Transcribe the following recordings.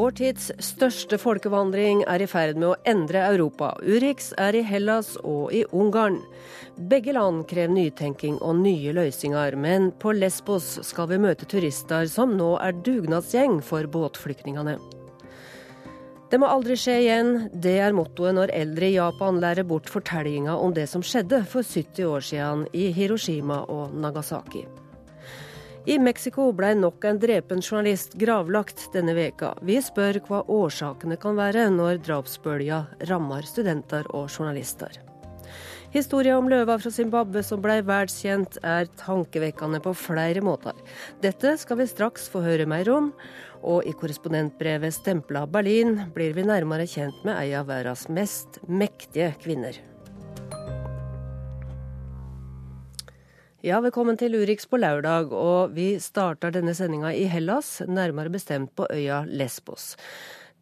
Vår tids største folkevandring er i ferd med å endre Europa. Urix er i Hellas og i Ungarn. Begge land krever nytenking og nye løsninger, men på Lesbos skal vi møte turister som nå er dugnadsgjeng for båtflyktningene. Det må aldri skje igjen, det er mottoet når eldre i Japan lærer bort fortellinga om det som skjedde for 70 år siden i Hiroshima og Nagasaki. I Mexico ble nok en drepen journalist gravlagt denne veka. Vi spør hva årsakene kan være når drapsbølga rammer studenter og journalister. Historia om løva fra Zimbabwe som ble verdenskjent, er tankevekkende på flere måter. Dette skal vi straks få høre mer om, og i korrespondentbrevet stempla Berlin blir vi nærmere kjent med ei av verdens mest mektige kvinner. Ja, velkommen til Urix på lørdag. Og vi starter denne sendinga i Hellas, nærmere bestemt på øya Lesbos.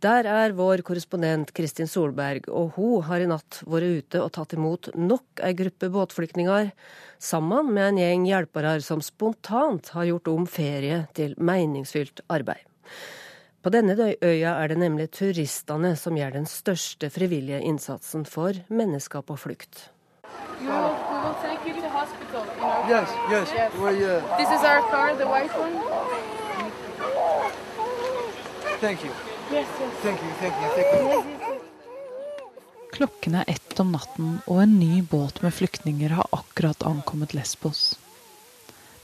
Der er vår korrespondent Kristin Solberg, og hun har i natt vært ute og tatt imot nok ei gruppe båtflyktninger, sammen med en gjeng hjelpere som spontant har gjort om ferie til meningsfylt arbeid. På denne øya er det nemlig turistene som gjør den største frivillige innsatsen for mennesker på flukt. Take you know? Yes, yes. yes. We, uh... This is our car, the white one. Thank you. Yes, yes. Thank you, thank you, thank you. Yes, yes, Klokken er ett om natten, og en ny båt med flyktninger har akkurat ankommet Lesbos.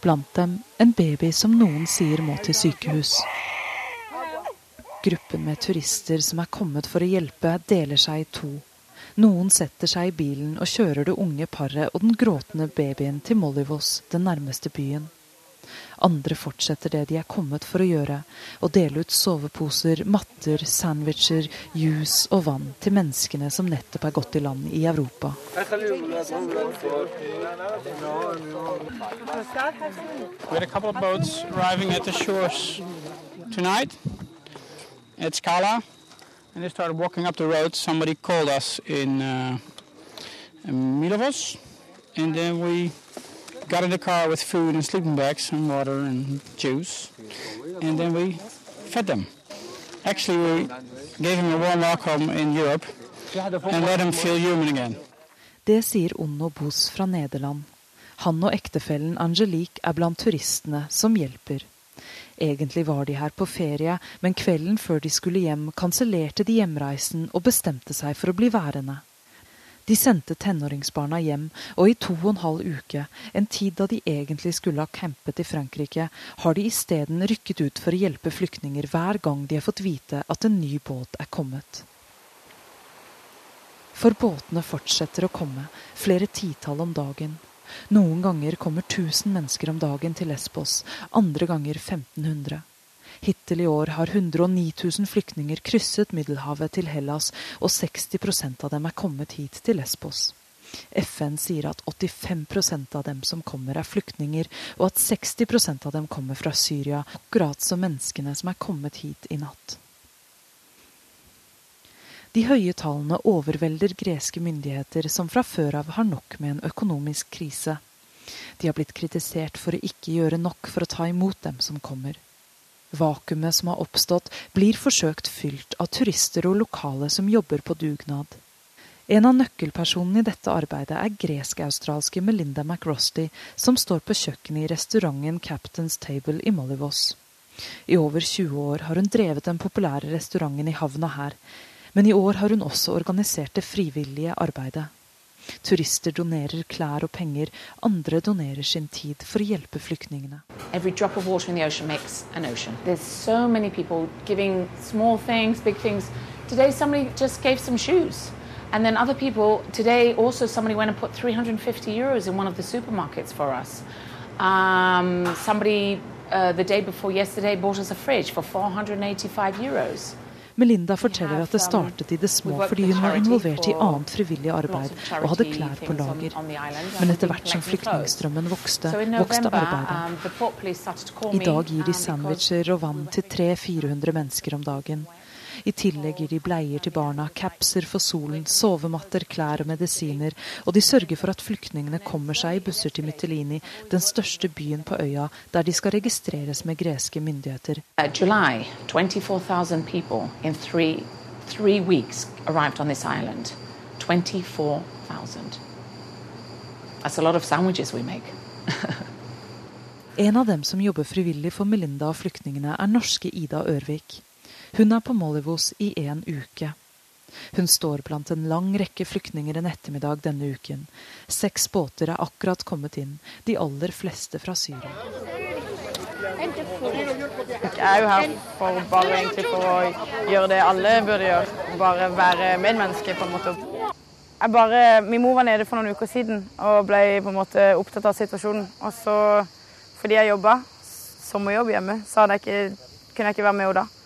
Blant dem en baby som noen sier må til sykehus. Gruppen med turister som er kommet for å hjelpe, deler seg i to. Noen setter seg i bilen og kjører det unge paret og den gråtende babyen til Mollivos, den nærmeste byen. Andre fortsetter det de er kommet for å gjøre, å dele ut soveposer, matter, sandwicher, juice og vann til menneskene som nettopp er gått i land i Europa. It's Kala. And they started walking up the road. Somebody called us in, uh, Milovos, and then we got in the car with food and sleeping bags and water and juice, and then we fed them. Actually, we gave them a warm welcome in Europe and let them feel human again. Det sier Onno Bos fra Nederland. Han og ektefellen Angelique er blant turistene som hjelper. Egentlig var de her på ferie, men kvelden før de skulle hjem, kansellerte de hjemreisen og bestemte seg for å bli værende. De sendte tenåringsbarna hjem, og i to og en halv uke, en tid da de egentlig skulle ha campet i Frankrike, har de isteden rykket ut for å hjelpe flyktninger hver gang de har fått vite at en ny båt er kommet. For båtene fortsetter å komme, flere titall om dagen. Noen ganger kommer 1000 mennesker om dagen til Lesbos, andre ganger 1500. Hittil i år har 109 000 flyktninger krysset Middelhavet til Hellas, og 60% av dem er kommet hit til Lesbos. FN sier at 85% av dem som kommer, er flyktninger, og at 60% av dem kommer fra Syria, akkurat som menneskene som er kommet hit i natt. De høye tallene overvelder greske myndigheter, som fra før av har nok med en økonomisk krise. De har blitt kritisert for å ikke gjøre nok for å ta imot dem som kommer. Vakuumet som har oppstått, blir forsøkt fylt av turister og lokale som jobber på dugnad. En av nøkkelpersonene i dette arbeidet er gresk-australske Melinda McRosty, som står på kjøkkenet i restauranten Captain's Table i Mollywoss. I over 20 år har hun drevet den populære restauranten i havna her, men i år har hun også organisert det frivillige arbeidet. Turister donerer klær og penger, andre donerer sin tid for å hjelpe flyktningene. So things. Today somebody just gave some shoes. And then other people, today also somebody went and put 350 euros in one of the supermarkets for us. Um, somebody uh, the day before yesterday bought us a fridge for 485 euros. Melinda forteller at det startet i det små fordi hun var involvert i annet frivillig arbeid og hadde klær på lager. Men etter hvert som flyktningstrømmen vokste, vokste arbeidet. I dag gir de sandwicher og vann til 300-400 mennesker om dagen. I tillegg gir de bleier til barna, capser for solen, sovematter, klær og medisiner, og de sørger for at flyktningene kommer seg i busser til Mytilini, den største byen på øya, der de skal registreres med greske myndigheter. Uh, July, 24, people in three, three weeks arrived on this island. 24,000. That's a lot of sandwiches we make. En av dem som jobber frivillig for Melinda og flyktningene, er norske Ida Ørvik. Hun er på Mollivos i en uke. Hun står blant en lang rekke flyktninger en ettermiddag denne uken. Seks båter er akkurat kommet inn, de aller fleste fra Syria. Jeg er jo her for bare egentlig for å gjøre det alle burde gjøre. Bare være medmenneske, på en måte. Jeg bare, min mor var nede for noen uker siden og ble på en måte opptatt av situasjonen. Og så, fordi jeg jobba sommerjobb hjemme, så jeg ikke, kunne jeg ikke være med henne da.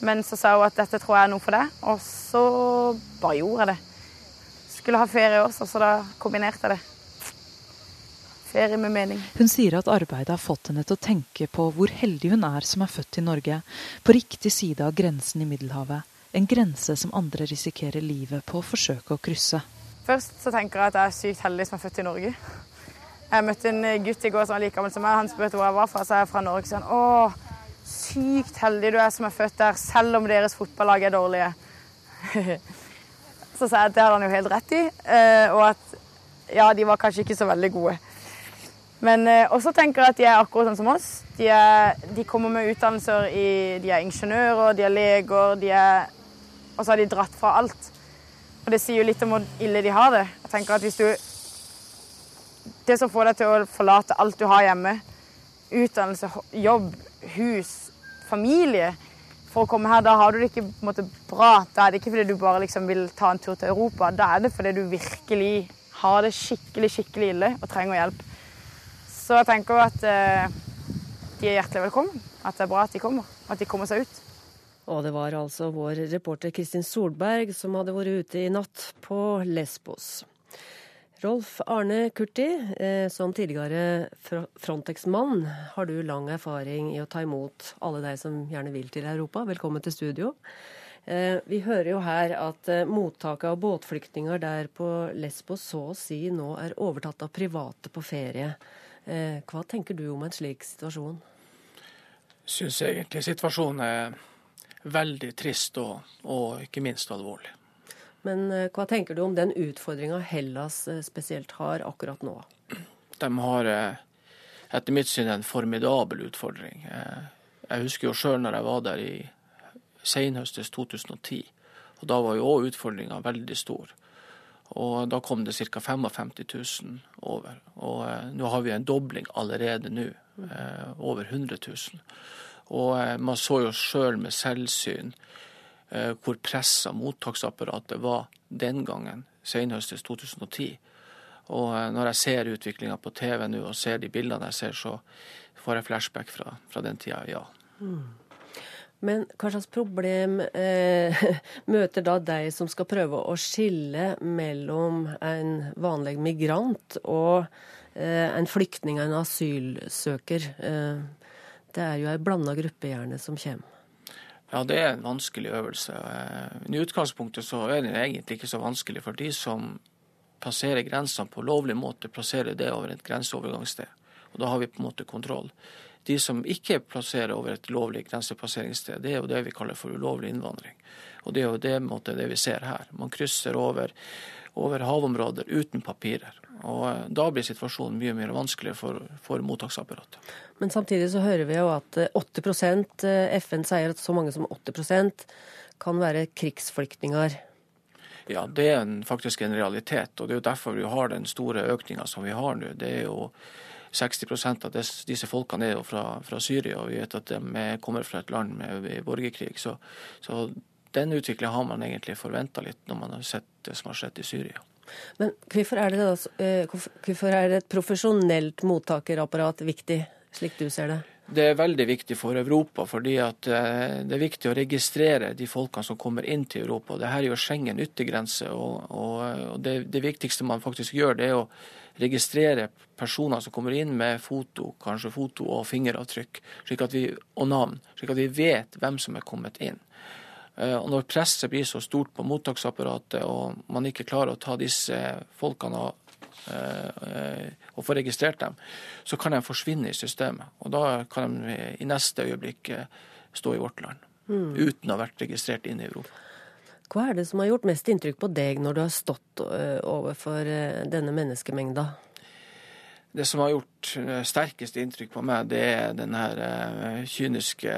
Men så sa hun at dette tror jeg er noe for deg, og så bare gjorde jeg det. Skulle ha ferie også, så da kombinerte jeg det. Ferie med mening. Hun sier at arbeidet har fått henne til å tenke på hvor heldig hun er som er født i Norge, på riktig side av grensen i Middelhavet. En grense som andre risikerer livet på å forsøke å krysse. Først så tenker jeg at jeg er sykt heldig som er født i Norge. Jeg møtte en gutt i går som var like gammel som meg. Han spurte hvor jeg var fra, så er jeg fra Norge. Så han, å, sykt heldig du er som er født der, selv om deres fotballag er dårlige. så sa jeg at det hadde han jo helt rett i, eh, og at ja, de var kanskje ikke så veldig gode. Men eh, også tenker jeg at de er akkurat sånn som oss. De, er, de kommer med utdannelser i De er ingeniører, de er leger, de er Og så har de dratt fra alt. Og det sier jo litt om hvor ille de har det. Jeg tenker at hvis du Det som får deg til å forlate alt du har hjemme, utdannelse, jobb, hus, familie For å komme her, da har du det ikke måte, bra. Da er det ikke fordi du bare liksom vil ta en tur til Europa. Da er det fordi du virkelig har det skikkelig, skikkelig ille og trenger hjelp. Så jeg tenker at eh, de er hjertelig velkommen. At det er bra at de kommer. At de kommer seg ut. Og det var altså vår reporter Kristin Solberg som hadde vært ute i natt på Lesbos. Rolf Arne Kurti, eh, som tidligere Frontex-mann, har du lang erfaring i å ta imot alle de som gjerne vil til Europa. Velkommen til studio. Eh, vi hører jo her at eh, mottaket av båtflyktninger der på Lesbos så å si nå er overtatt av private på ferie. Hva tenker du om en slik situasjon? Syns egentlig situasjonen er veldig trist og, og ikke minst alvorlig. Men eh, hva tenker du om den utfordringa Hellas eh, spesielt har akkurat nå? De har eh, etter mitt syn en formidabel utfordring. Jeg husker jo sjøl når jeg var der i senhøstes 2010. og Da var jo òg utfordringa veldig stor. Og Da kom det ca. 55 000 over. Og nå har vi en dobling allerede nå. Over 100 000. Og man så jo sjøl med selvsyn hvor pressa mottaksapparatet var den gangen, senhøstes 2010. Og eh, når jeg ser utviklinga på TV nå og ser de bildene jeg ser, så får jeg flashback fra, fra den tida, ja. Mm. Men hva slags problem eh, møter da deg som skal prøve å skille mellom en vanlig migrant og eh, en flyktning, en asylsøker? Eh, det er jo ei blanda gruppe gjerne som kommer. Ja, det er en vanskelig øvelse. Eh, I utgangspunktet så er den egentlig ikke så vanskelig, for de som passerer grensene på lovlig måte, plasserer det over et grenseovergangssted. Og da har vi på en måte kontroll. De som ikke plasserer over et lovlig grensepasseringssted, det er jo det vi kaller for ulovlig innvandring. Og det er jo det, måte, det vi ser her. Man krysser over, over havområder uten papirer. Og eh, Da blir situasjonen mye mer vanskelig for, for mottaksapparatet. Men samtidig så hører vi jo at 80 eh, eh, FN sier at så mange som 80% kan være krigsflyktninger. Ja, det er en, faktisk en realitet. og Det er jo derfor vi har den store økninga som vi har nå. Det er jo 60% av disse folkene er jo fra, fra, Syria, og vi vet at de kommer fra et land med borgerkrig. Så, så den utviklinga har man egentlig forventa litt når man har sett det som har skjedd i Syria. Men hvorfor er, det, da, hvorfor er et profesjonelt mottakerapparat viktig, slik du ser det? Det er veldig viktig for Europa, fordi eh, det er viktig å registrere de folkene som kommer inn til Europa. Dette er jo Schengen yttergrense, og, og det, det, viktigste man faktisk gjør, det er å registrere personer som kommer inn med foto, kanskje foto og fingeravtrykk, vi, og navn, slik at vi vet hvem som er kommet inn. Eh, og når presset blir så stort på mottaksapparatet, og man ikke klarer å ta disse folkene og, eh, og få registrert dem, så kan de forsvinne i systemet. Og da kan de i neste øyeblikk eh, stå i vårt land. Mm. Uten å ha vært registrert inn i Europa. Hva er det som har gjort mest inntrykk på deg når du har stått overfor denne menneskemengda? Det som har gjort sterkest inntrykk på meg, det er den her kyniske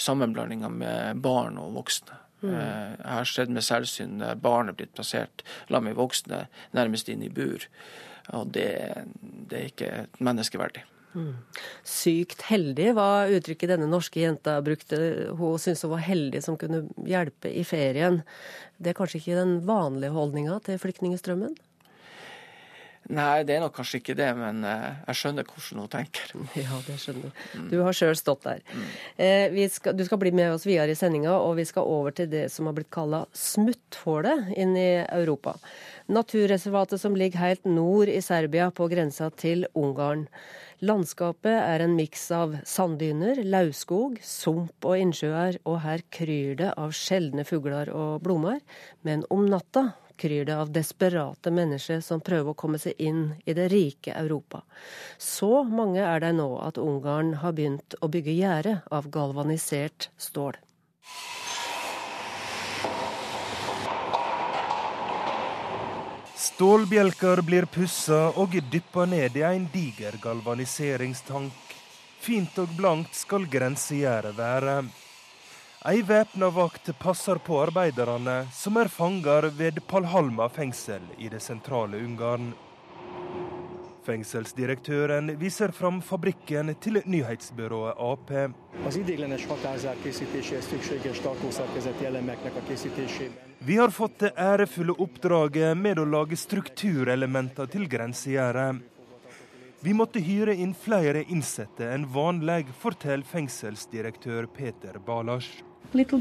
sammenblandinga med barn og voksne. Mm. Eh, Jeg har sett med selvsyn der barn er blitt plassert sammen med voksne nærmest inn i bur. Og det, det er ikke menneskeverdig. Sykt heldig var uttrykket denne norske jenta brukte. Hun syntes hun var heldig som kunne hjelpe i ferien. Det er kanskje ikke den vanlige holdninga til flyktningstrømmen? Nei, det er nok kanskje ikke det, men eh, jeg skjønner hvordan hun tenker. Ja, det skjønner jeg. Du har sjøl stått der. Mm. vi skal, du skal bli med oss videre i sendinga, og vi skal over til det som har blitt kalla smutthullet inn i Europa. Naturreservatet som ligger helt nord i Serbia, på grensa til Ungarn. Landskapet er en miks av sanddyner, lauvskog, sump og innsjøer, og her kryr det av sjeldne fugler og blomster. Men om natta kryr det av desperate mennesker som prøver å komme seg inn i det rike Europa. Så mange er det nå at Ungarn har begynt å bygge gjerde av galvanisert stål. Stålbjelker blir pussa og dyppa ned i en diger galvaniseringstank. Fint og blankt skal grensegjerdet være. Ei væpna vakt passer på arbeiderne som er fanger ved Palhalma fengsel i det sentrale Ungarn. Fengselsdirektøren viser fram fabrikken til nyhetsbyrået Ap. Vi har fått det ærefulle oppdraget med å lage strukturelementer til grensegjerdet. Vi måtte hyre inn flere innsatte enn vanlig, forteller fengselsdirektør Peter Balasj. Little.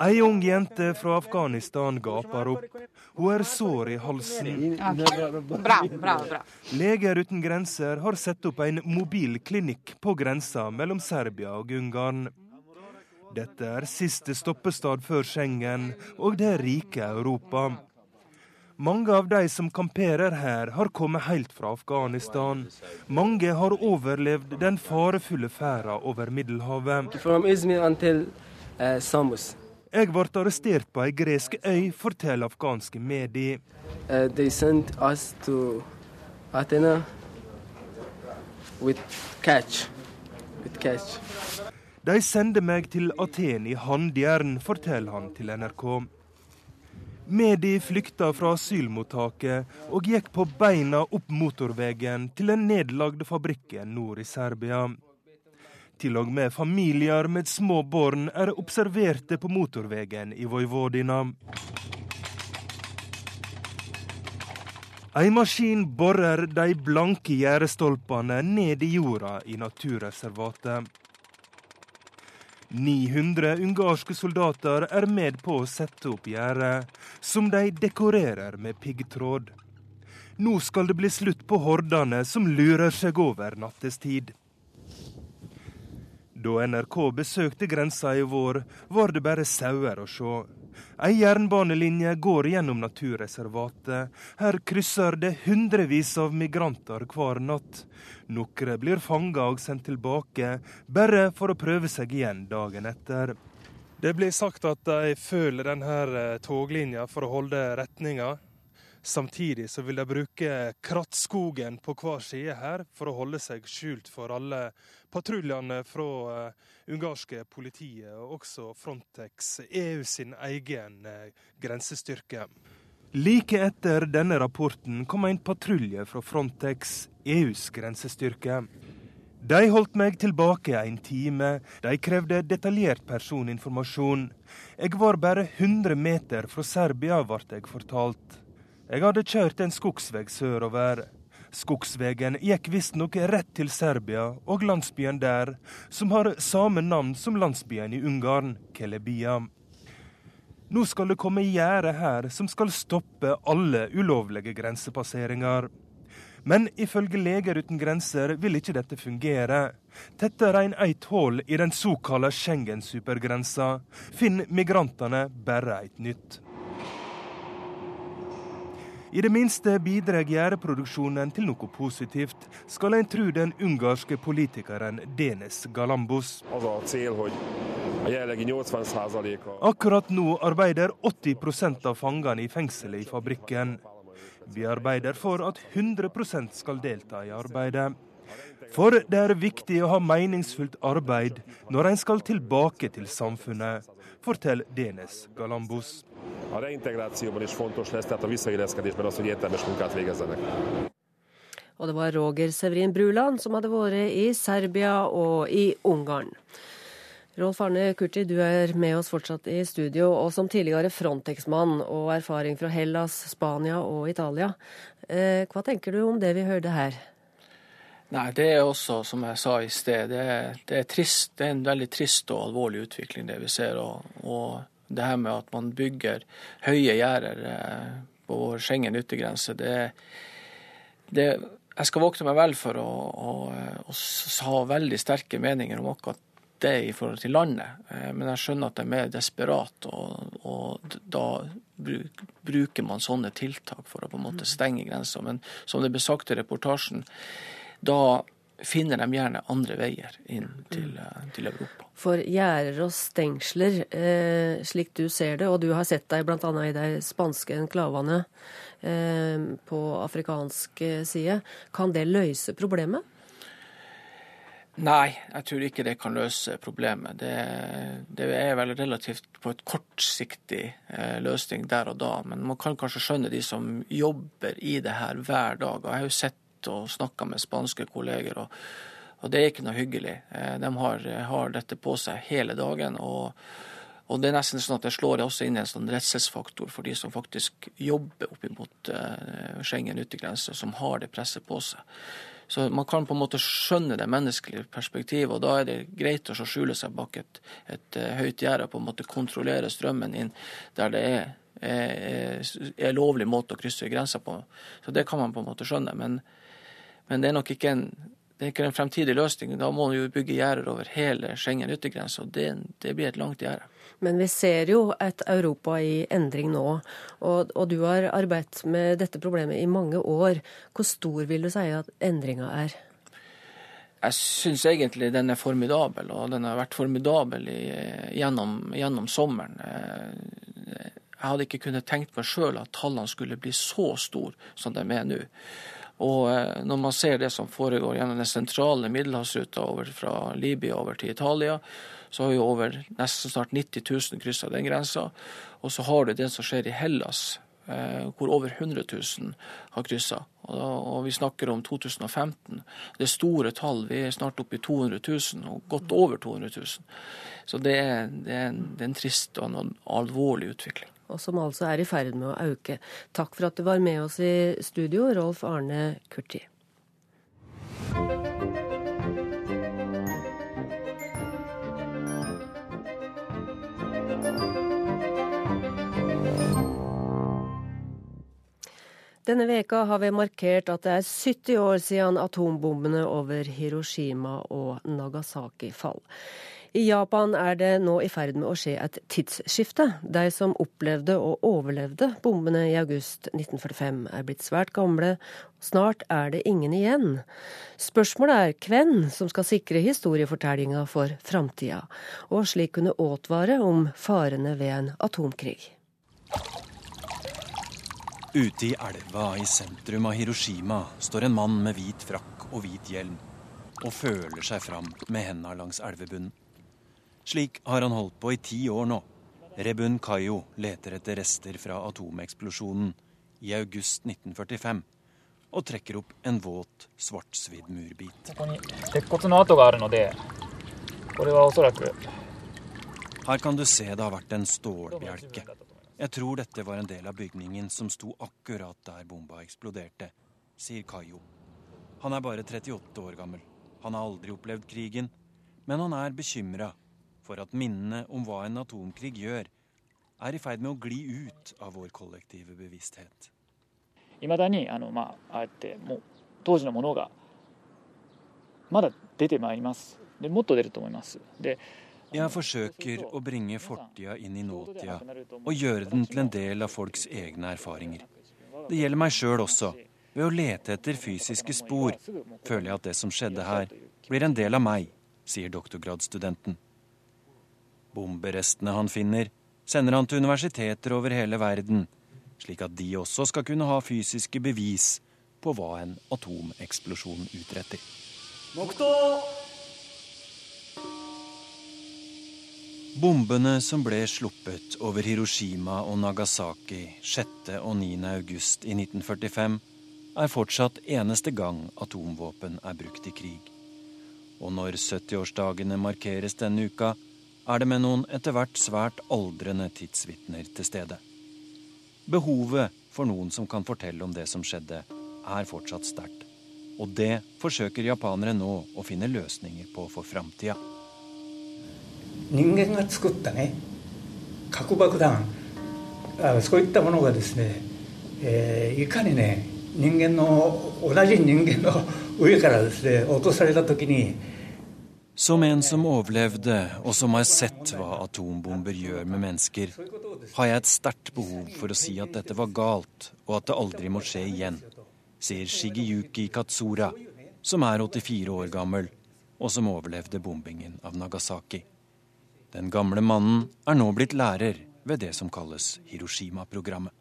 Ei ung jente fra Afghanistan gaper opp. Hun er sår i halsen. Bra, bra, bra. Leger uten grenser har satt opp en mobil klinikk på grensa mellom Serbia og Ungarn. Dette er siste stoppestad før Schengen og det rike Europa. Mange av de som kamperer her, har kommet helt fra Afghanistan. Mange har overlevd den farefulle ferda over Middelhavet. Until uh, Jeg ble arrestert på ei gresk øy, forteller afghanske medier. Uh, they sent us to Athena with catch. With catch. De sender meg til Aten i handjern, forteller han til NRK. Medi flykta fra asylmottaket og gikk på beina opp motorveien til den nedlagde fabrikken nord i Serbia. Til og med familier med små barn er observerte på motorveien i Vojvodina. Ei maskin borer de blanke gjerdestolpene ned i jorda i naturreservatet. 900 ungarske soldater er med på å sette opp gjerdet, som de dekorerer med piggtråd. Nå skal det bli slutt på hordene som lurer seg over nattestid. Da NRK besøkte grensa i vår, var det bare sauer å se. Ei jernbanelinje går gjennom naturreservatet. Her krysser det hundrevis av migranter hver natt. Noen blir fanga og sendt tilbake, bare for å prøve seg igjen dagen etter. Det blir sagt at de følger denne toglinja for å holde retninga. Samtidig så vil de bruke krattskogen på hver side her for å holde seg skjult for alle patruljene fra uh, ungarske politiet og også Frontex, EU sin egen uh, grensestyrke. Like etter denne rapporten kom en patrulje fra Frontex, EUs grensestyrke. De holdt meg tilbake en time. De krevde detaljert personinformasjon. Jeg var bare 100 meter fra Serbia, ble jeg fortalt. Jeg hadde kjørt en skogsvei sørover. Skogsvegen gikk visstnok rett til Serbia og landsbyen der, som har samme navn som landsbyen i Ungarn, Kelebia. Nå skal det komme gjerde her som skal stoppe alle ulovlige grensepasseringer. Men ifølge Leger uten grenser vil ikke dette fungere. Tetter en et hull i den såkalte Schengen-supergrensa, finner migrantene bare et nytt. I det minste bidrar gjæreproduksjonen til noe positivt, skal en tro den ungarske politikeren Denes Galambos. Akkurat nå arbeider 80% av fangene i fengselet i fabrikken. Vi arbeider for at 100% skal delta i arbeidet. For det er viktig å ha meningsfullt arbeid når en skal tilbake til samfunnet, forteller Denes Galambos. A reintegrációban is fontos lesz, tehát a visszailleszkedésben az, hogy értelmes munkát végezzenek. Og det var Roger Severin Bruland som hadde vært i Serbia og i Ungarn. Rolf Arne Kurti, du er med oss fortsatt i studio, og som tidligere Frontex-mann og erfaring fra Hellas, Spania og Italia. Eh, hva tenker du om det vi hørte her? Nei, Det er også, som jeg sa i sted, det er, det er, trist, det er en veldig trist og alvorlig utvikling det vi ser. og, og det her med at man bygger høye gjerder eh, på vår Schengen yttergrense, det, det Jeg skal våkne meg vel for å, å, å, ha veldig sterke meninger om akkurat det i forhold til landet, eh, men jeg skjønner at de er mer desperat, og, og da bruker man sånne tiltak for å på en måte stenge grensa. Men som det ble sagt i reportasjen, da finner de gjerne andre veier inn til, eh, til Europa. For gjerder og stengsler, eh, slik du ser det, og du har sett deg bl.a. i de spanske enklavene eh, på afrikansk eh, side, kan det løse problemet? Nei, jeg tror ikke det kan løse problemet. Det, det er vel relativt på et kortsiktig eh, løsning der og da. Men man kan kanskje skjønne de som jobber i det her hver dag. Og jeg har jo sett og snakka med spanske kolleger, og, og, det er ikke noe hyggelig. Eh, de har, har dette på seg hele dagen. og og det er nesten sånn at det slår også inn en sånn redselsfaktor for de som faktisk jobber opp mot uh, Schengen yttergrense, som har det presset på seg. Så man kan på en måte skjønne det menneskelige perspektivet, og da er det greit å skjule seg bak et, et uh, høyt gjerde og på en måte kontrollere strømmen inn der det er, er, er lovlig måte å krysse grensa på. Så det kan man på en måte skjønne. men men det er nok ikke en, det ikke en fremtidig løsning. Da må man jo bygge gjerder over hele Schengen yttergrense, og det, det, blir et langt gjerde. Men vi ser jo et Europa i endring nå, og, og, du har arbeidet med dette problemet i mange år. Hvor stor vil du si at endringa er? Jeg syns egentlig den er formidabel, og den har vært formidabel i, gjennom, gjennom, sommeren. Jeg hadde ikke kunnet tenkt meg sjøl at tallene skulle bli så store som de er nå. Og eh, når man ser det som foregår gjennom den sentrale middelhavsruta fra Libya over til Italia, så har jo over nesten snart 90 000 kryssa den grensa. Og så har du det som skjer i Hellas, eh, hvor over 100 000 har kryssa. Og vi snakker om 2015. Det er store tall. Vi er snart oppe i 200 000, og godt over 200 000. Så det er, det er, en, det er en trist og en alvorlig utvikling og som altså er i ferd med å øke. Takk for at du var med oss i studio, Rolf Arne Kurti. Denne veka har vi markert at det er 70 år siden atombombene over Hiroshima og Nagasaki fall. I Japan er det nå i ferd med å skje et tidsskifte. De som opplevde og overlevde bombene i august 1945 er blitt svært gamle. Snart er det ingen igjen. Spørsmålet er hvem som skal sikre historiefortellinga for framtida, og slik kunne advare om farene ved en atomkrig. Ute i elva i sentrum av Hiroshima står en mann med hvit frakk og hvit hjelm og føler seg fram med henda langs elvebunnen. Slik har han holdt på i ti år nå. Rebun Kayo leter etter rester fra atomeksplosjonen i august 1945 og trekker opp en våt, svartsvidd murbit. Her kan du se det har vært en stålbjelke. Jeg tror dette var en del av bygningen som sto akkurat der bomba eksploderte, sier Kayo. Han er bare 38 år gammel. Han har aldri opplevd krigen, men han er bekymra for at minnene om hva en atomkrig gjør, er i ferd med å gli ut av vår kollektive bevissthet. 当時のものがまだ出てまいりますでもっと出ると思いますで Jeg forsøker å bringe fortida inn i nåtida og gjøre den til en del av folks egne erfaringer. Det gjelder meg sjøl også. Ved å lete etter fysiske spor føler jeg at det som skjedde her, blir en del av meg, sier doktorgradsstudenten. Bomberestene han finner, sender han til universiteter over hele verden, slik at de også skal kunne ha fysiske bevis på hva en atomeksplosjon utretter. Bombene som ble sluppet over Hiroshima og Nagasaki 6. og 9. august i 1945, er fortsatt eneste gang atomvåpen er brukt i krig. Og når 70-årsdagene markeres denne uka, er det med noen etter hvert svært aldrende tidsvitner til stede. Behovet for noen som kan fortelle om det som skjedde, er fortsatt sterkt. Og det forsøker japanere nå å finne løsninger på for framtida. 人間が作ったね核爆弾あそういったものがですね、えーいかにね人間の同じ人間の上からですね落とされた時に som en som overlevde, og som har sett hva atombomber gjør med mennesker, har jeg et sterkt behov for å si at dette var galt, og at det aldri må skje igjen, sier Shigeyuki Katsura, som er 84 år gammel, og som overlevde bombingen av Nagasaki. Den gamle mannen er nå blitt lærer ved det som kalles Hiroshima-programmet.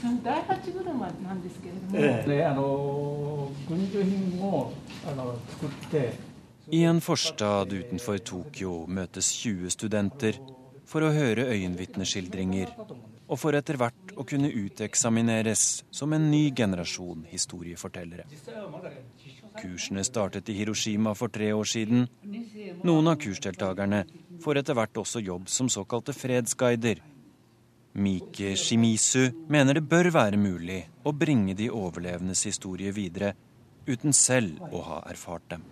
時代だったんですか第8車なんですけれども、ら、であの軍需品をあの作って I en forstad utenfor Tokyo møtes 20 studenter for å høre øyenvitneskildringer, og for etter hvert å kunne uteksamineres som en ny generasjon historiefortellere. Kursene startet i Hiroshima for tre år siden. Noen av kursdeltakerne får etter hvert også jobb som såkalte fredsguider. Miki Shimizu mener det bør være mulig å bringe de overlevendes historie videre uten selv å ha erfart dem.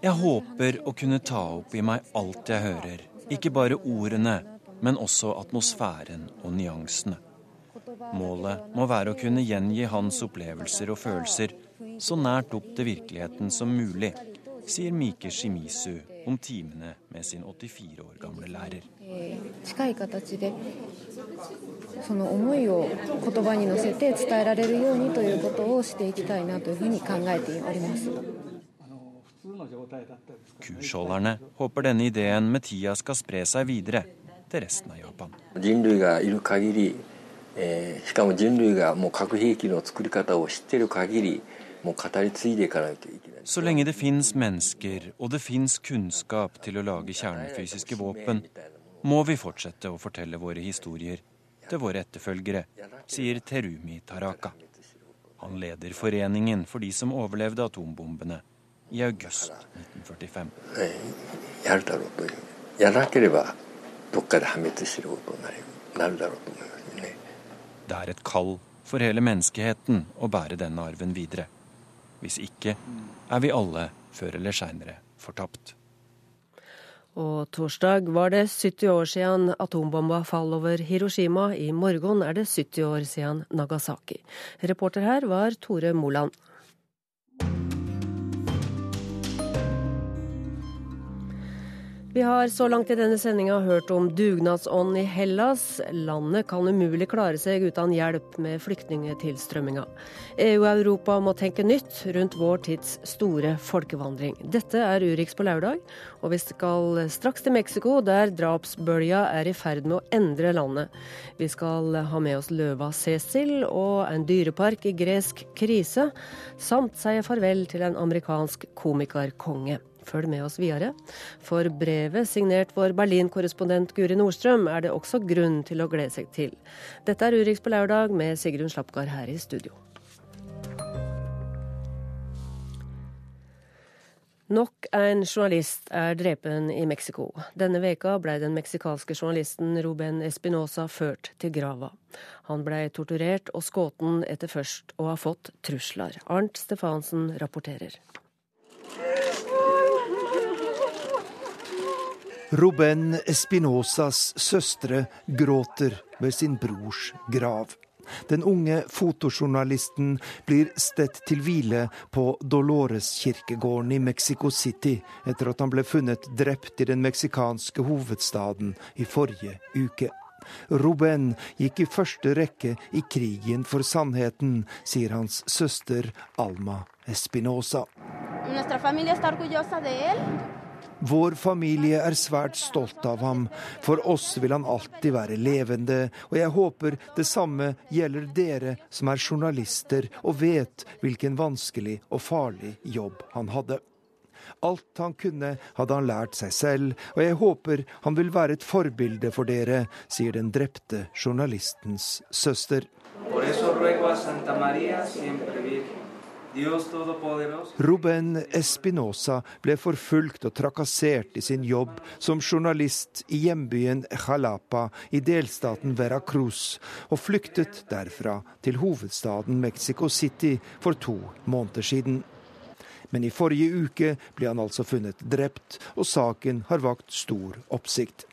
Jeg håper å kunne ta opp i meg alt jeg hører, ikke bare ordene, men også atmosfæren og nyansene. Målet må være å kunne gjengi hans opplevelser og følelser så nært opp til virkeligheten som mulig sier Mike Shimizu om timene med sin 84 år gamle lærer. えー近い形でその思いを言葉に乗せて伝えられるようにということをしていきたいなというふうに考えております。普通の状態だったんです Kursholderne håper denne ideen med tida skal spre seg videre til resten av Japan. 人類がいる限り、えーしかも人類がもう核兵器の作り方を知っている限り så lenge det fins mennesker, og det fins kunnskap til å lage kjernefysiske våpen, må vi fortsette å fortelle våre historier til våre etterfølgere, sier Terumi Taraka. Han leder Foreningen for de som overlevde atombombene i august 1945. Det er et kall for hele menneskeheten å bære denne arven videre. Hvis ikke er vi alle før eller seinere fortapt. Og torsdag var det 70 år siden atombomba fall over Hiroshima. I morgen er det 70 år siden Nagasaki. Reporter her var Tore Moland. Vi har så langt i denne sendinga hørt om dugnadsånd i Hellas. Landet kan umulig klare seg uten hjelp med flyktningtilstrømminga. EU og Europa må tenke nytt rundt vår tids store folkevandring. Dette er Urix på lørdag, og vi skal straks til Mexico, der drapsbølga er i ferd med å endre landet. Vi skal ha med oss løva Cecil og en dyrepark i gresk krise, samt si farvel til en amerikansk komikerkonge. Følg med oss videre. For brevet signert vår Berlin-korrespondent Guri Nordstrøm er det også grunn til å glede seg til. Dette er Urix på lørdag med Sigrun Slapgard her i studio. Nok en journalist er drepen i Mexico. Denne veka ble den meksikanske journalisten Ruben Espinosa ført til grava. Han ble torturert og skutt etter først å ha fått trusler. Arnt Stefansen rapporterer. Ruben Espinosas søstre gråter ved sin brors grav. Den unge fotojournalisten blir stedt til hvile på Dolores-kirkegården i Mexico City etter at han ble funnet drept i den meksikanske hovedstaden i forrige uke. Ruben gikk i første rekke i krigen for sannheten, sier hans søster Alma Espinosa. Vår familie er svært stolt av ham. For oss vil han alltid være levende, og jeg håper det samme gjelder dere som er journalister og vet hvilken vanskelig og farlig jobb han hadde. Alt han kunne, hadde han lært seg selv, og jeg håper han vil være et forbilde for dere, sier den drepte journalistens søster. Ruben Espinosa ble forfulgt og trakassert i sin jobb som journalist i hjembyen Jalapa i delstaten Veracruz, og flyktet derfra til hovedstaden Mexico City for to måneder siden. Men i forrige uke ble han altså funnet drept, og saken har vakt stor oppsikt.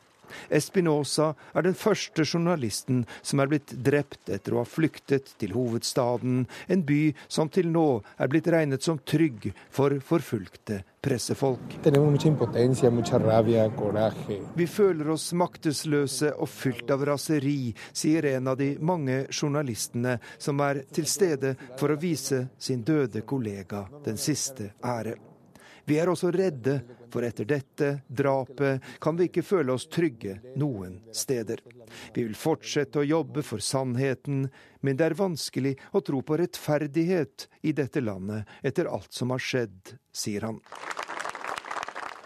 Espinosa er den første journalisten som er blitt drept etter å ha flyktet til hovedstaden, en by som til nå er blitt regnet som trygg for forfulgte pressefolk. Vi føler oss maktesløse og fylt av raseri, sier en av de mange journalistene som er til stede for å vise sin døde kollega den siste ære. Vi er også redde, for etter dette drapet kan vi ikke føle oss trygge noen steder. Vi vil fortsette å jobbe for sannheten, men det er vanskelig å tro på rettferdighet i dette landet etter alt som har skjedd, sier han.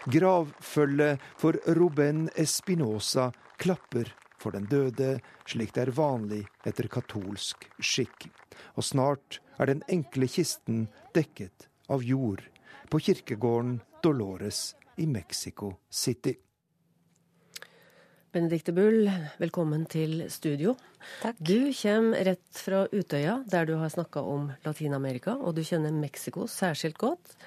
Gravfølget for Ruben Espinosa klapper for den døde, slik det er vanlig etter katolsk skikk. Og snart er den enkle kisten dekket av jord på kirkegården Dolores i Mexico City. Benedicte Bull, velkommen til studio. Takk. Du kommer rett fra Utøya, der du har snakka om Latin-Amerika, og du kjenner Mexico særskilt godt.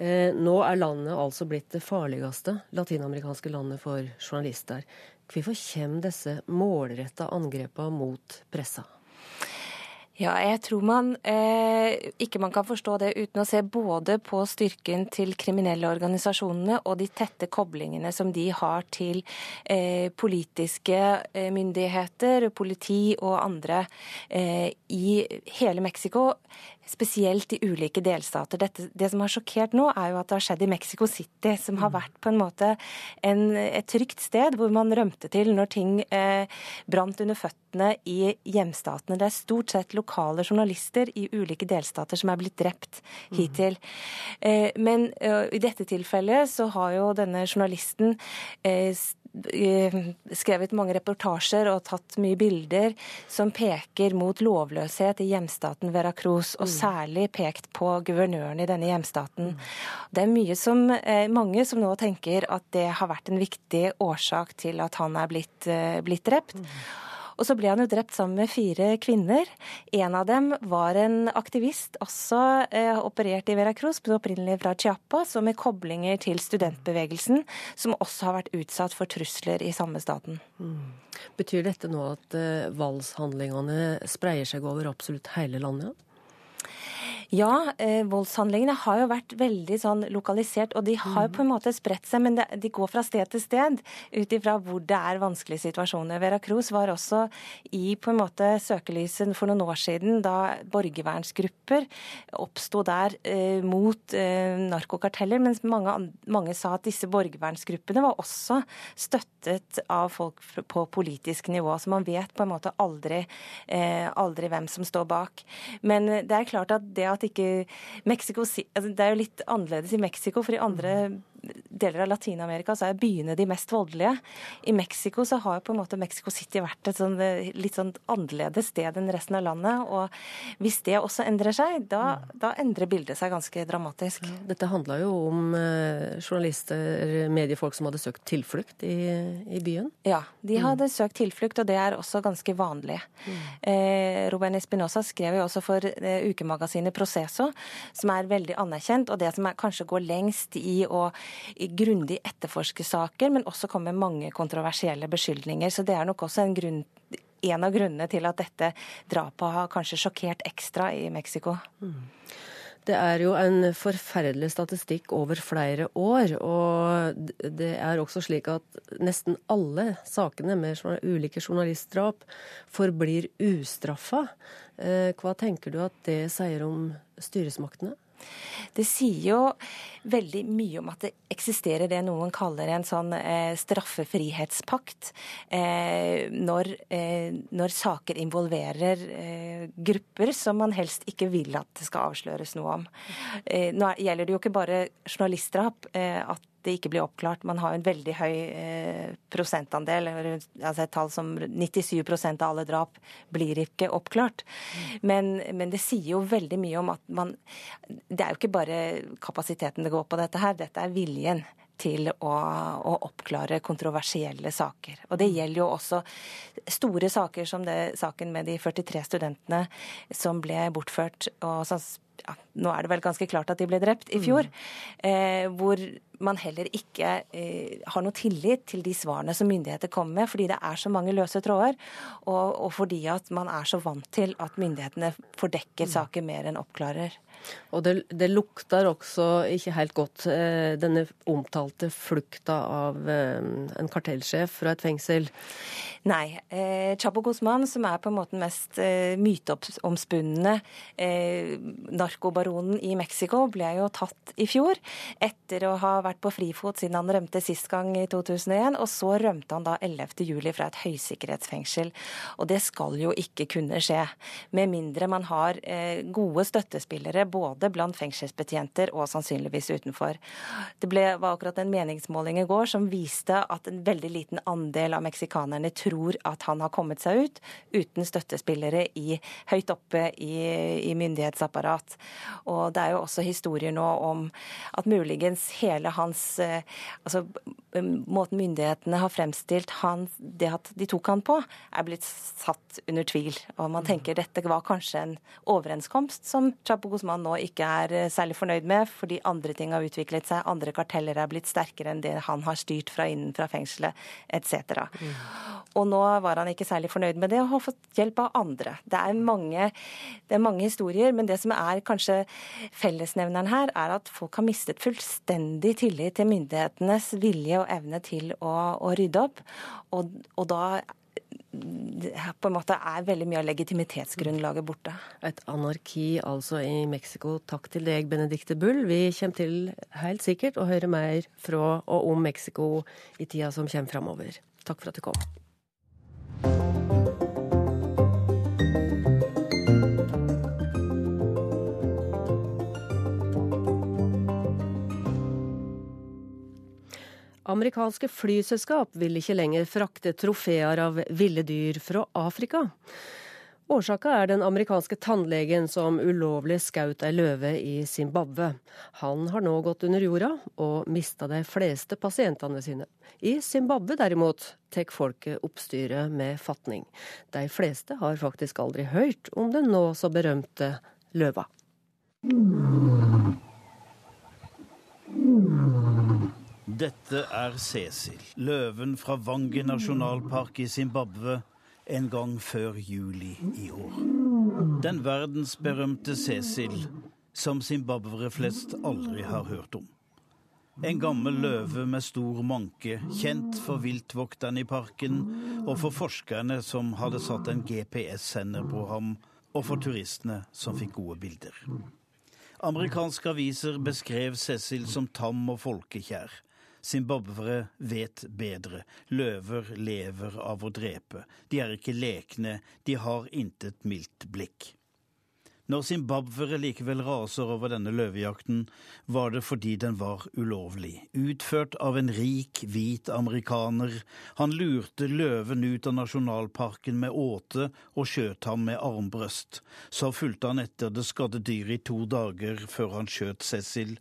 Eh, nå er landet altså blitt det farligste latinamerikanske landet for journalister. Hvorfor kommer disse målretta angrepene mot pressa? Ja, jeg tror man eh, ikke man kan forstå det uten å se både på styrken til kriminelle organisasjonene og de tette koblingene som de har til eh, politiske eh, myndigheter, politi og andre eh, i hele Mexico spesielt i ulike delstater. Dette, det som har sjokkert nå, er jo at det har skjedd i Mexico City, som har mm. vært på en måte en, et trygt sted hvor man rømte til når ting eh, brant under føttene i hjemstatene. Det er stort sett lokale journalister i ulike delstater som er blitt drept mm. hittil. Eh, men eh, i dette tilfellet så har jo denne journalisten eh, skrevet mange reportasjer og tatt mye bilder som peker mot lovløshet i hjemstaten Veracruz, og mm. særlig pekt på guvernøren i denne hjemstaten. Mm. Det er som, eh, mange som nå tenker at det har vært en viktig årsak til at han er blitt, blitt drept. Og så ble han jo drept sammen med fire kvinner. En av dem var en aktivist, også eh, operert i Veracruz, opprinnelig fra Chiapas, og med koblinger til studentbevegelsen, som også har vært utsatt for trusler i samme staten. Mm. Betyr dette nå at eh, voldshandlingene spreier seg over absolutt hele landet? Ja, eh, voldshandlingene har jo vært veldig sånn lokalisert, og de har mm. på en måte spredt seg, men det, de går fra sted til sted ut ifra hvor det er vanskelige situasjoner. Veracruz var også i på en måte søkelyset for noen år siden da borgervernsgrupper oppsto der eh, mot eh, narkokarteller, mens mange, mange sa at disse borgervernsgruppene var også støttet av folk på politisk nivå. Så man vet på en måte aldri, eh, aldri hvem som står bak. Men det er klart at det at at ikke Mexico altså Det er jo litt annerledes i Mexico, for i andre deler av Latin-Amerika så er byene de mest voldelige. I Mexico så har på en måte Mexico City vært et sånn, eh, litt sånn annerledes sted enn resten av landet. Og hvis det også endrer seg, da, da endrer bildet seg ganske dramatisk. Dette handla jo om eh, journalister, mediefolk som hadde søkt tilflukt i, i byen? Ja, de mm. hadde mm. søkt tilflukt, og det er også ganske vanlig. Mm. Eh, Ruben Espinosa skrev jo også for eh, ukemagasinet Proceso, som er veldig anerkjent, og det som er, kanskje går lengst i å grundig etterforske saker, men også komme med mange kontroversielle beskyldninger. Så det er nok også en grunn en av grunnene til at dette drapet har kanskje sjokkert ekstra i Mexico. Mm. Det er jo en forferdelig statistikk over flere år. Og det er også slik at nesten alle sakene med ulike journalistdrap forblir ustraffa. Eh, hva tenker du at det sier om styresmaktene? Det sier jo veldig mye om at det eksisterer det noen kaller en sånn eh, straffefrihetspakt. Eh, når, eh, når, saker involverer eh, grupper som man helst ikke vil at det skal avsløres noe om. Eh, nå gjelder det jo ikke bare journalistdrap. Eh, at det ikke blir oppklart. Man har en veldig høy eh, prosentandel, altså et tall som 97% av alle drap blir ikke oppklart. Men, men, det sier jo veldig mye om at man Det er jo ikke bare kapasiteten det går på dette her, dette er viljen til å, å, oppklare kontroversielle saker. Og Det gjelder jo også store saker som det, saken med de 43 studentene som ble bortført. og så, ja, Nå er det vel ganske klart at de ble drept i fjor. Mm. Eh, hvor man heller ikke eh, har noe tillit til de svarene som myndigheter kommer med, fordi det er så mange løse tråder, og, og fordi at man er så vant til at myndighetene fordekker saker mer enn oppklarer. Og det, det, lukter også ikke helt godt, eh, denne omtalte flukta av eh, en kartellsjef fra et fengsel. Nei. Eh, Chapo Guzman, som er på en måte mest eh, myteomspunne eh, narkobaronen i Mexico, ble jo tatt i fjor etter å ha vært på frifot siden han rømte sist gang i 2001. Og så rømte han da 11.07 fra et høysikkerhetsfengsel. Og det skal jo ikke kunne skje, med mindre man har eh, gode støttespillere både blant fengselsbetjenter og sannsynligvis utenfor. Det ble, var akkurat en meningsmåling i går som viste at en veldig liten andel av meksikanerne tror at han har kommet seg ut uten støttespillere i, høyt oppe i, i myndighetsapparat. Og det er jo også historier nå om at muligens hele hans eh, altså Måten myndighetene har fremstilt han, det at de tok han på, er blitt satt under tvil. Og man tenker dette var kanskje en overenskomst som Chapo Guzman nå ikke er eh, særlig fornøyd med, fordi andre ting har utviklet seg, andre karteller er blitt sterkere enn det han har styrt fra innenfra fengselet, etc. Mm. Og nå var han ikke særlig fornøyd med det, og har fått hjelp av andre. Det er mange, det er mange historier, men det som er kanskje fellesnevneren her, er at folk har mistet fullstendig tillit til myndighetenes vilje og evne til å, å rydde opp. Og, og da på en måte er veldig mye av legitimitetsgrunnlaget borte. Et anarki altså i Mexico. Takk til deg, Benedicte Bull. Vi kommer til helt sikkert å høre mer fra og om Mexico i tida som kommer framover. Takk for at du kom. Amerikanske flyselskap vil ikke lenger frakte trofeer av ville dyr fra Afrika. Årsaka er den amerikanske tannlegen som ulovlig skjøt ei løve i Zimbabwe. Han har nå gått under jorda og mista de fleste pasientene sine. I Zimbabwe derimot tar folket oppstyret med fatning. De fleste har faktisk aldri hørt om den nå så berømte løva. Dette er Cecil, løven fra Vange nasjonalpark i Zimbabwe en gang før juli i år. Den verdensberømte Cecil som zimbabwere flest aldri har hørt om. En gammel løve med stor manke, kjent for viltvokterne i parken og for forskerne som hadde satt en GPS-sender på ham, og for turistene som fikk gode bilder. Amerikanske aviser beskrev Cecil som tam og folkekjær. Zimbabwere vet bedre. Løver lever av å drepe. De er ikke lekne, de har intet mildt blikk. Når zimbabwere likevel raser over denne løvejakten, var det fordi den var ulovlig, utført av en rik, hvit amerikaner. Han lurte løven ut av nasjonalparken med åte og skjøt ham med armbrøst. Så fulgte han etter det skadde dyret i to dager før han skjøt Cecil.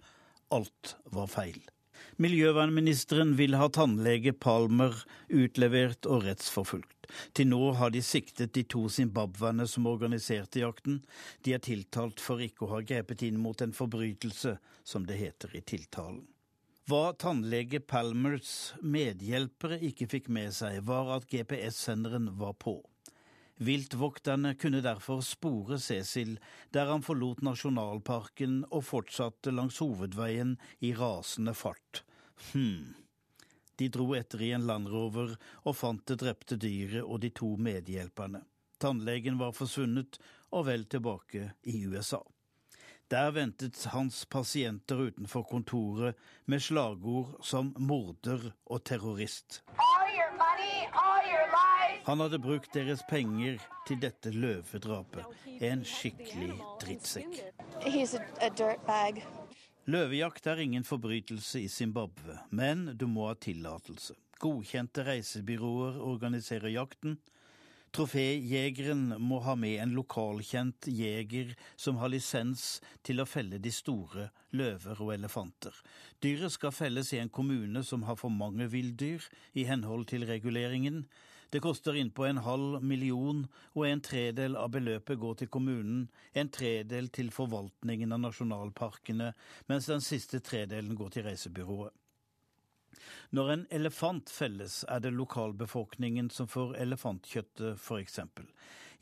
Alt var feil. Miljøvernministeren vil ha tannlege Palmer utlevert og rettsforfulgt. Til nå har de siktet de to zimbabwerne som organiserte jakten. De er tiltalt for ikke å ha grepet inn mot en forbrytelse, som det heter i tiltalen. Hva tannlege Palmers medhjelpere ikke fikk med seg, var at GPS-senderen var på. Viltvokterne kunne derfor spore Cecil der han forlot nasjonalparken og fortsatte langs hovedveien i rasende fart. Hm. De dro etter i en landrover og fant det drepte dyret og de to medhjelperne. Tannlegen var forsvunnet og vel tilbake i USA. Der ventet hans pasienter utenfor kontoret med slagord som morder og terrorist. Han hadde brukt deres penger til dette løvedrapet. En skikkelig drittsekk. Løvejakt er ingen forbrytelse i Zimbabwe, men du må ha tillatelse. Godkjente reisebyråer organiserer jakten. Troféjegeren må ha med en lokalkjent jeger som har lisens til å felle de store løver og elefanter. Dyret skal felles i en kommune som har for mange villdyr, i henhold til reguleringen. Det koster innpå en halv million, og en tredel av beløpet går til kommunen, en tredel til forvaltningen av nasjonalparkene, mens den siste tredelen går til reisebyrået. Når en elefant felles, er det lokalbefolkningen som får elefantkjøttet, f.eks.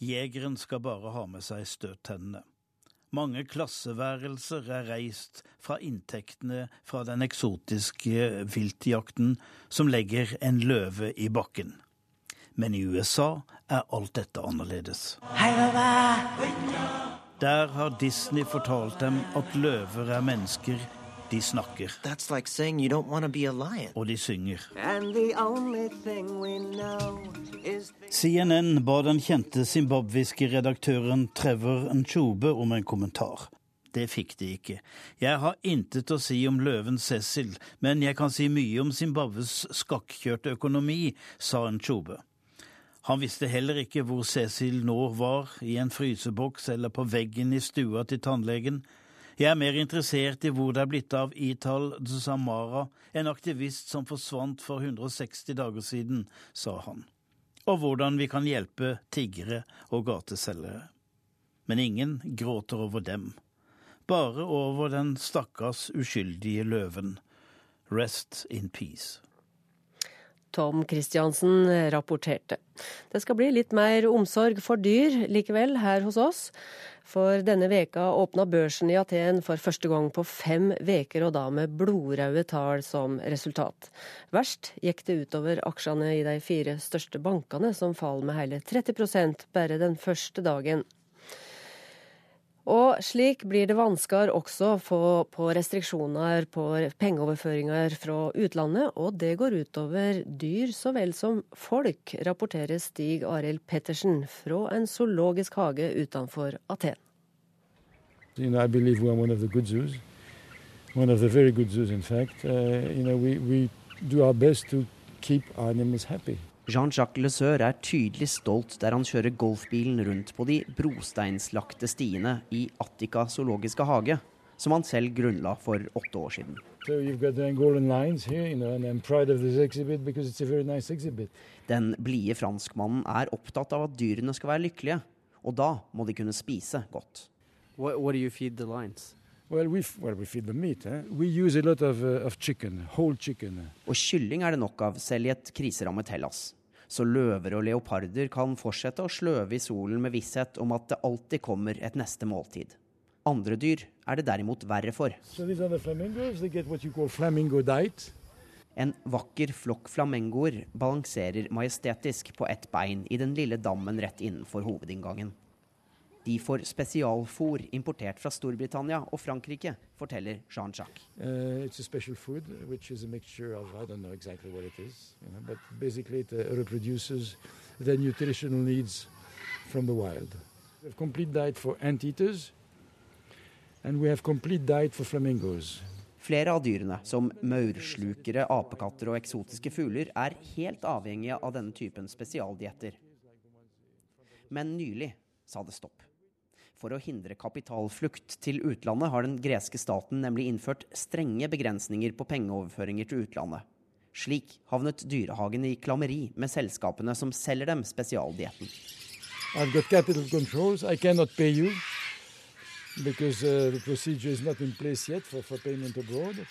Jegeren skal bare ha med seg støttennene. Mange klasseværelser er reist fra inntektene fra den eksotiske viltjakten som legger en løve i bakken. Men i USA er alt dette annerledes. Der har Disney fortalt dem at løver er mennesker de snakker. Like og de synger. CNN ba den kjente zimbabwiske redaktøren Trevor Nchobe om en kommentar. Det fikk de ikke. Jeg har intet å si om løven Cecil, men jeg kan si mye om Zimbabwes skakkjørte økonomi, sa Nchobe. Han visste heller ikke hvor Cecil nå var, i en fryseboks eller på veggen i stua til tannlegen. Jeg er mer interessert i hvor det er blitt av Ital Dzamara, en aktivist som forsvant for 160 dager siden, sa han, og hvordan vi kan hjelpe tiggere og gateselgere. Men ingen gråter over dem, bare over den stakkars uskyldige løven. Rest in peace. Tom Christiansen rapporterte. Det skal bli litt mer omsorg for dyr likevel her hos oss. For denne veka åpna børsen i Aten for første gang på fem veker, og da med blodraude tall som resultat. Verst gikk det utover aksjene i de fire største bankene, som falt med hele 30% bare den første dagen. Og slik blir det vanskeligere også på restriksjoner på pengeoverføringer fra utlandet, og det går utover dyr så vel som folk, rapporterer Stig Arild Pettersen fra en zoologisk hage utenfor Aten. You know, I believe we are one of the good zoos, one of the very good zoos, in fact. Uh, you know, we, we do our best to keep. Jean-Jacques Leseur er tydelig stolt der han kjører golfbilen rundt på de brosteinslagte stiene i Attica zoologiske hage, som han selv grunnla for åtte år siden. So here, you know, nice Den blide franskmannen er opptatt av at dyrene skal være lykkelige, og da må de kunne spise godt. What, what do you feed the lions? Well, we, well, we feed the meat. Eh? We use a lot of, uh, of chicken, whole chicken. Og kylling er det nok av, selv i et kriserammet Hellas så løver og leoparder kan fortsette å sløve i solen med visshet om at det alltid kommer et neste måltid. Andre dyr er det derimot verre for. En vakker flokk flamengoer balanserer majestetisk på ett bein i den lille dammen rett innenfor hovedinngangen. De får spesialfôr importert fra Storbritannia og Frankrike, forteller Jean-Jacques. Uh, it's a special food, which is a mixture of know exactly is, you know, but basically it uh, reproduces the nutritional needs from the wild. We have complete diet for anteaters, and we have complete diet for flamingos. Flere av dyrene, som maurslukere, apekatter og eksotiske fugler, er helt avhengige av denne typen spesialdietter. Men nylig sa det stopp. For å hindre kapitalflukt til utlandet har den greske staten nemlig innført strenge begrensninger på pengeoverføringer til utlandet. Slik havnet dyrehagen i klammeri med selskapene som selger dem spesialdietten. I've got capital controls. I cannot pay you because uh, the procedure is not in place yet for, for payment abroad.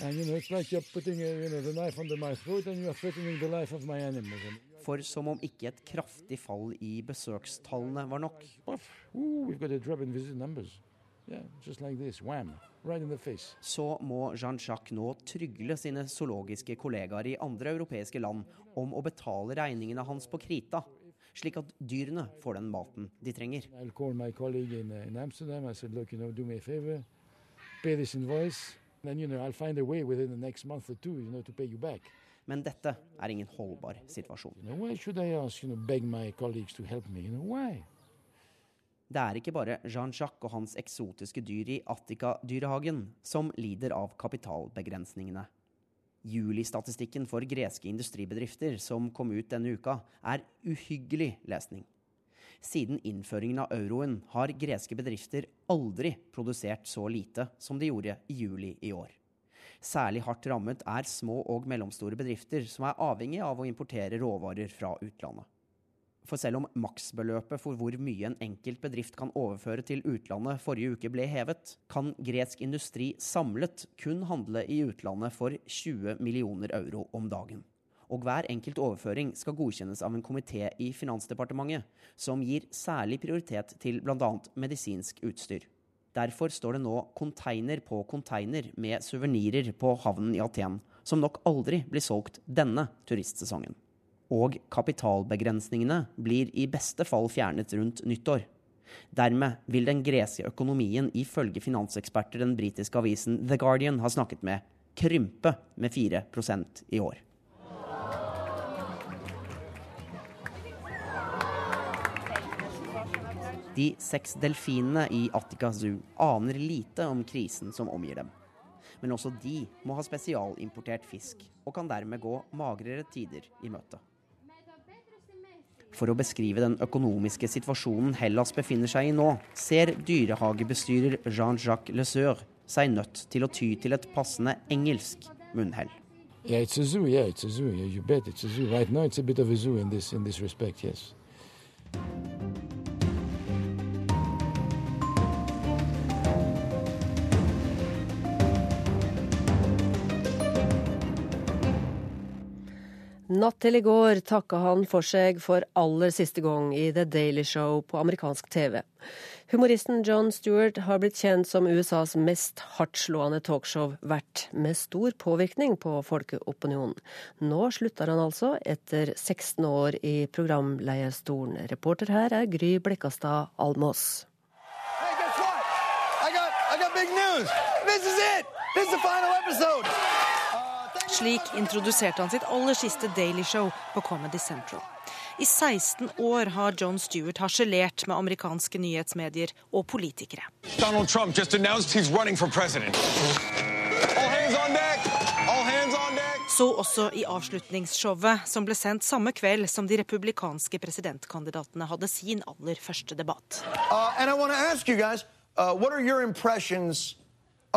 And you know, it's like you're putting a, you know, the knife under my throat and you are threatening the life of my animals. For som om ikke et kraftig fall i besøkstallene var nok. Ooh, we've got a drop in visit numbers. Yeah, just like this, wham, right in the face. Så må Jean-Jacques nå trygle sine zoologiske kollegaer i andre europeiske land om å betale regningene hans på krita, slik at dyrene får den maten de trenger. I'll call my colleague in, uh, in Amsterdam. I said, look, you know, do me a favor, pay this invoice, and you know, I'll find a way within the next month or two, you know, to pay you back. Men dette er ingen holdbar situasjon. You know, why should I ask, you know, beg my colleagues to help me? You know, why? Det er ikke bare Jean-Jacques og hans eksotiske dyr i Attica-dyrehagen som lider av kapitalbegrensningene. Julistatistikken for greske industribedrifter som kom ut denne uka, er uhyggelig lesning. Siden innføringen av euroen har greske bedrifter aldri produsert så lite som de gjorde i juli i år. Særlig hardt rammet er små og mellomstore bedrifter som er avhengig av å importere råvarer fra utlandet. For selv om maksbeløpet for hvor mye en enkelt bedrift kan overføre til utlandet forrige uke ble hevet, kan gresk industri samlet kun handle i utlandet for 20 millioner euro om dagen. Og hver enkelt overføring skal godkjennes av en komité i Finansdepartementet, som gir særlig prioritet til bl.a. medisinsk utstyr. Derfor står det nå konteiner på konteiner med suvenirer på havnen i Aten, som nok aldri blir solgt denne turistsesongen. Og kapitalbegrensningene blir i beste fall fjernet rundt nyttår. Dermed vil den greske økonomien ifølge finanseksperter den britiske avisen The Guardian har snakket med, krympe med 4% i år. De seks delfinene i Attica Zoo aner lite om krisen som omgir dem. Men også de må ha spesialimportert fisk, og kan dermed gå magrere tider i møte. For å beskrive den økonomiske situasjonen Hellas befinner seg i nå, ser dyrehagebestyrer Jean-Jacques Leseur seg nødt til å ty til et passende engelsk munnhell. Yeah, it's a zoo. Yeah, it's a zoo. Yeah, you bet zoo. Right now, it's a zoo in this in this. Natt til i går takka han for seg for aller siste gang i The Daily Show på amerikansk TV. Humoristen John Stewart har blitt kjent som USAs mest hardtslående talkshow-vert, med stor påvirkning på folkeopinionen. Nå slutter han altså, etter 16 år i programleierstolen. Reporter her er Gry Blekkastad Almås. Got, I got news. This is it. This is the final episode. Slik introduserte han sitt aller siste Daily Show på Comedy Central. I 16 år har John Stewart harselert med amerikanske nyhetsmedier og politikere. Donald Trump just announced he's running for president. All hands on deck! All hands on deck! Så også i avslutningsshowet, som ble sendt samme kveld som de republikanske presidentkandidatene hadde sin aller første debatt. Uh,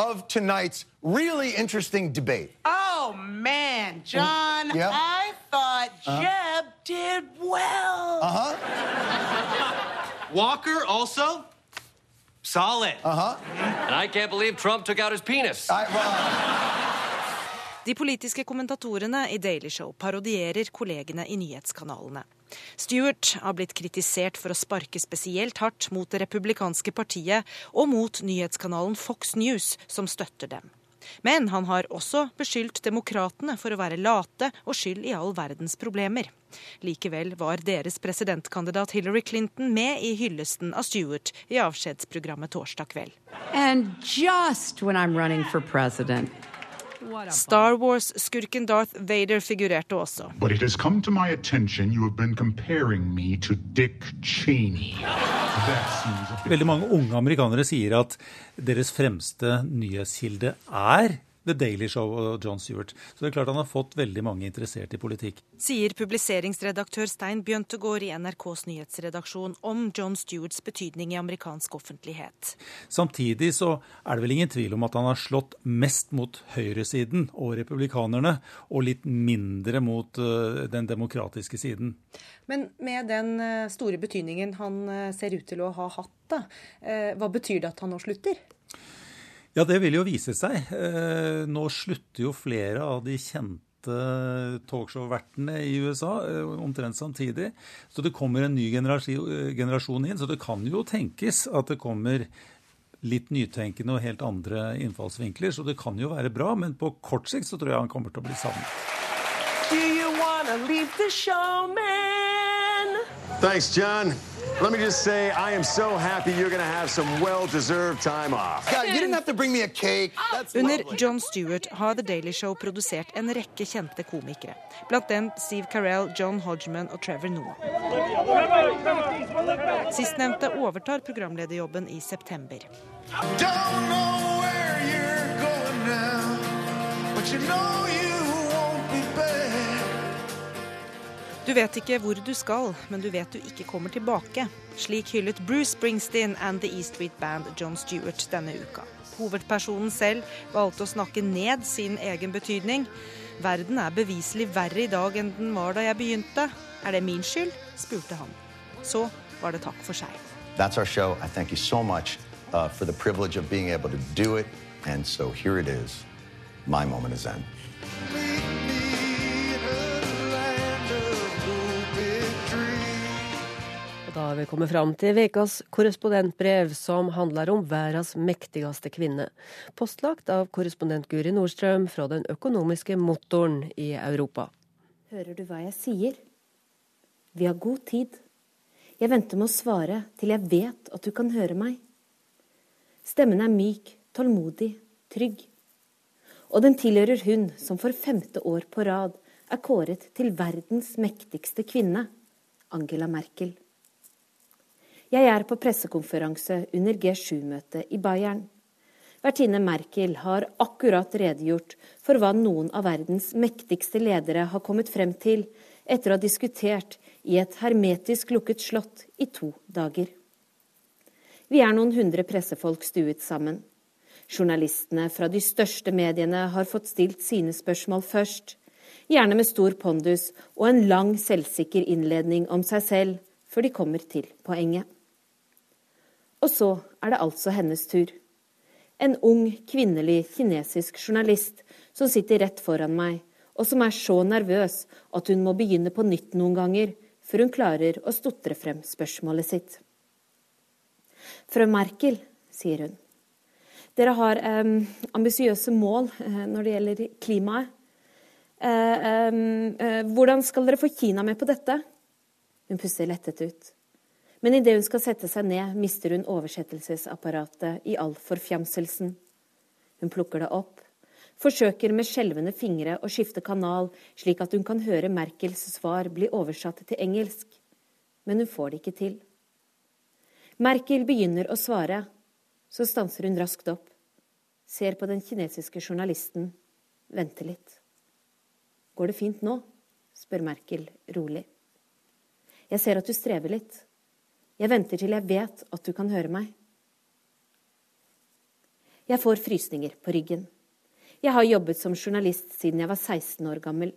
of tonight's really interesting debate? Oh man, John, Yeah? I thought Uh-huh. Jeb did well. Uh huh. Walker also solid. Uh huh. And I can't believe Trump took out his penis. De politiske kommentatorene i Daily Show parodierer kollegene i nyhetskanalene. Stewart har blitt kritisert for å sparke spesielt hardt mot det republikanske partiet og mot nyhetskanalen Fox News, som støtter dem. Men han har også beskyldt demokratene for å være late og skyld i all verdens problemer. Likevel var deres presidentkandidat Hillary Clinton med i hyllesten av Stewart i avskjedsprogrammet torsdag kveld. And just when I'm running for president. Star Wars-skurken Darth Vader figurerte også. But it has come to my attention you have been comparing me to Dick Cheney. Bit Veldig mange unge amerikanere sier at deres fremste nyhetskilde er The Daily Show og John Stewart. Så det er klart han har fått veldig mange interessert i politikk. Sier publiseringsredaktør Stein Bjøntegård i NRKs nyhetsredaksjon om John Stewarts betydning i amerikansk offentlighet. Samtidig så er det vel ingen tvil om at han har slått mest mot høyresiden og republikanerne, og litt mindre mot eh, den demokratiske siden. Men med den eh, store betydningen han eh, ser ut til å ha hatt, da, hva betyr det at han nå slutter? Ja, det vil jo vise seg. Eh, nå slutter jo flere av de kjente talkshow-vertene i USA eh, omtrent samtidig. Så det kommer en ny generasjon inn. Så det kan jo tenkes at det kommer litt nytenkende og helt andre innfallsvinkler. Så det kan jo være bra, men på kort sikt så tror jeg han kommer til å bli savnet. Do you wanna leave the show, man? Thanks, John. Let me just say, I am so happy you're going to have some well-deserved time off. God, you didn't have to bring me a cake. That's Under lovely. John Stewart har The Daily Show produsert en rekke kjente komikere. Blant dem Steve Carell, John Hodgman og Trevor Noah. Sistnevnte overtar programlederjobben i september. Don't know where you're going now, but you know you Du vet ikke hvor du skal, men du vet du ikke kommer tilbake. Slik hyllet Bruce Springsteen and The E Street Band John Stewart denne uka. Hovedpersonen selv valgte å snakke ned sin egen betydning. Verden er beviselig verre i dag enn den var da jeg begynte. Er det min skyld? spurte han. Så var det takk for seg. That's our show. I thank you so much uh, for the privilege of being able to do it. And so here it is. My moment is end. Da vi kommet fram til ukas korrespondentbrev, som handler om verdens mektigste kvinne. Postlagt av korrespondent Guri Nordstrøm fra den økonomiske motoren i Europa. Hører du hva jeg sier? Vi har god tid. Jeg venter med å svare til jeg vet at du kan høre meg. Stemmen er myk, tålmodig, trygg. Og den tilhører hun som for femte år på rad er kåret til verdens mektigste kvinne, Angela Merkel. Jeg er på pressekonferanse under G7-møtet i Bayern. Vertine Merkel har akkurat redegjort for hva noen av verdens mektigste ledere har kommet frem til etter å ha diskutert i et hermetisk lukket slott i to dager. Vi er noen hundre pressefolk stuet sammen. Journalistene fra de største mediene har fått stilt sine spørsmål først, gjerne med stor pondus og en lang, selvsikker innledning om seg selv, før de kommer til poenget. Og så er det altså hennes tur. En ung, kvinnelig kinesisk journalist som sitter rett foran meg, og som er så nervøs at hun må begynne på nytt noen ganger før hun klarer å stotre frem spørsmålet sitt. Frø Merkel, sier hun. Dere har eh, ambisiøse mål eh, når det gjelder klimaet. Eh, hvordan skal dere få Kina med på dette? Hun puster lettet ut. Men idet hun skal sette seg ned, mister hun oversettelsesapparatet i all forfjamselsen. Hun plukker det opp, forsøker med skjelvende fingre å skifte kanal, slik at hun kan høre Merkels svar bli oversatt til engelsk. Men hun får det ikke til. Merkel begynner å svare, så stanser hun raskt opp, ser på den kinesiske journalisten, venter litt. Går det fint nå? spør Merkel rolig. Jeg ser at du strever litt. Jeg venter til jeg vet at du kan høre meg. Jeg får frysninger på ryggen. Jeg har jobbet som journalist siden jeg var 16 år gammel.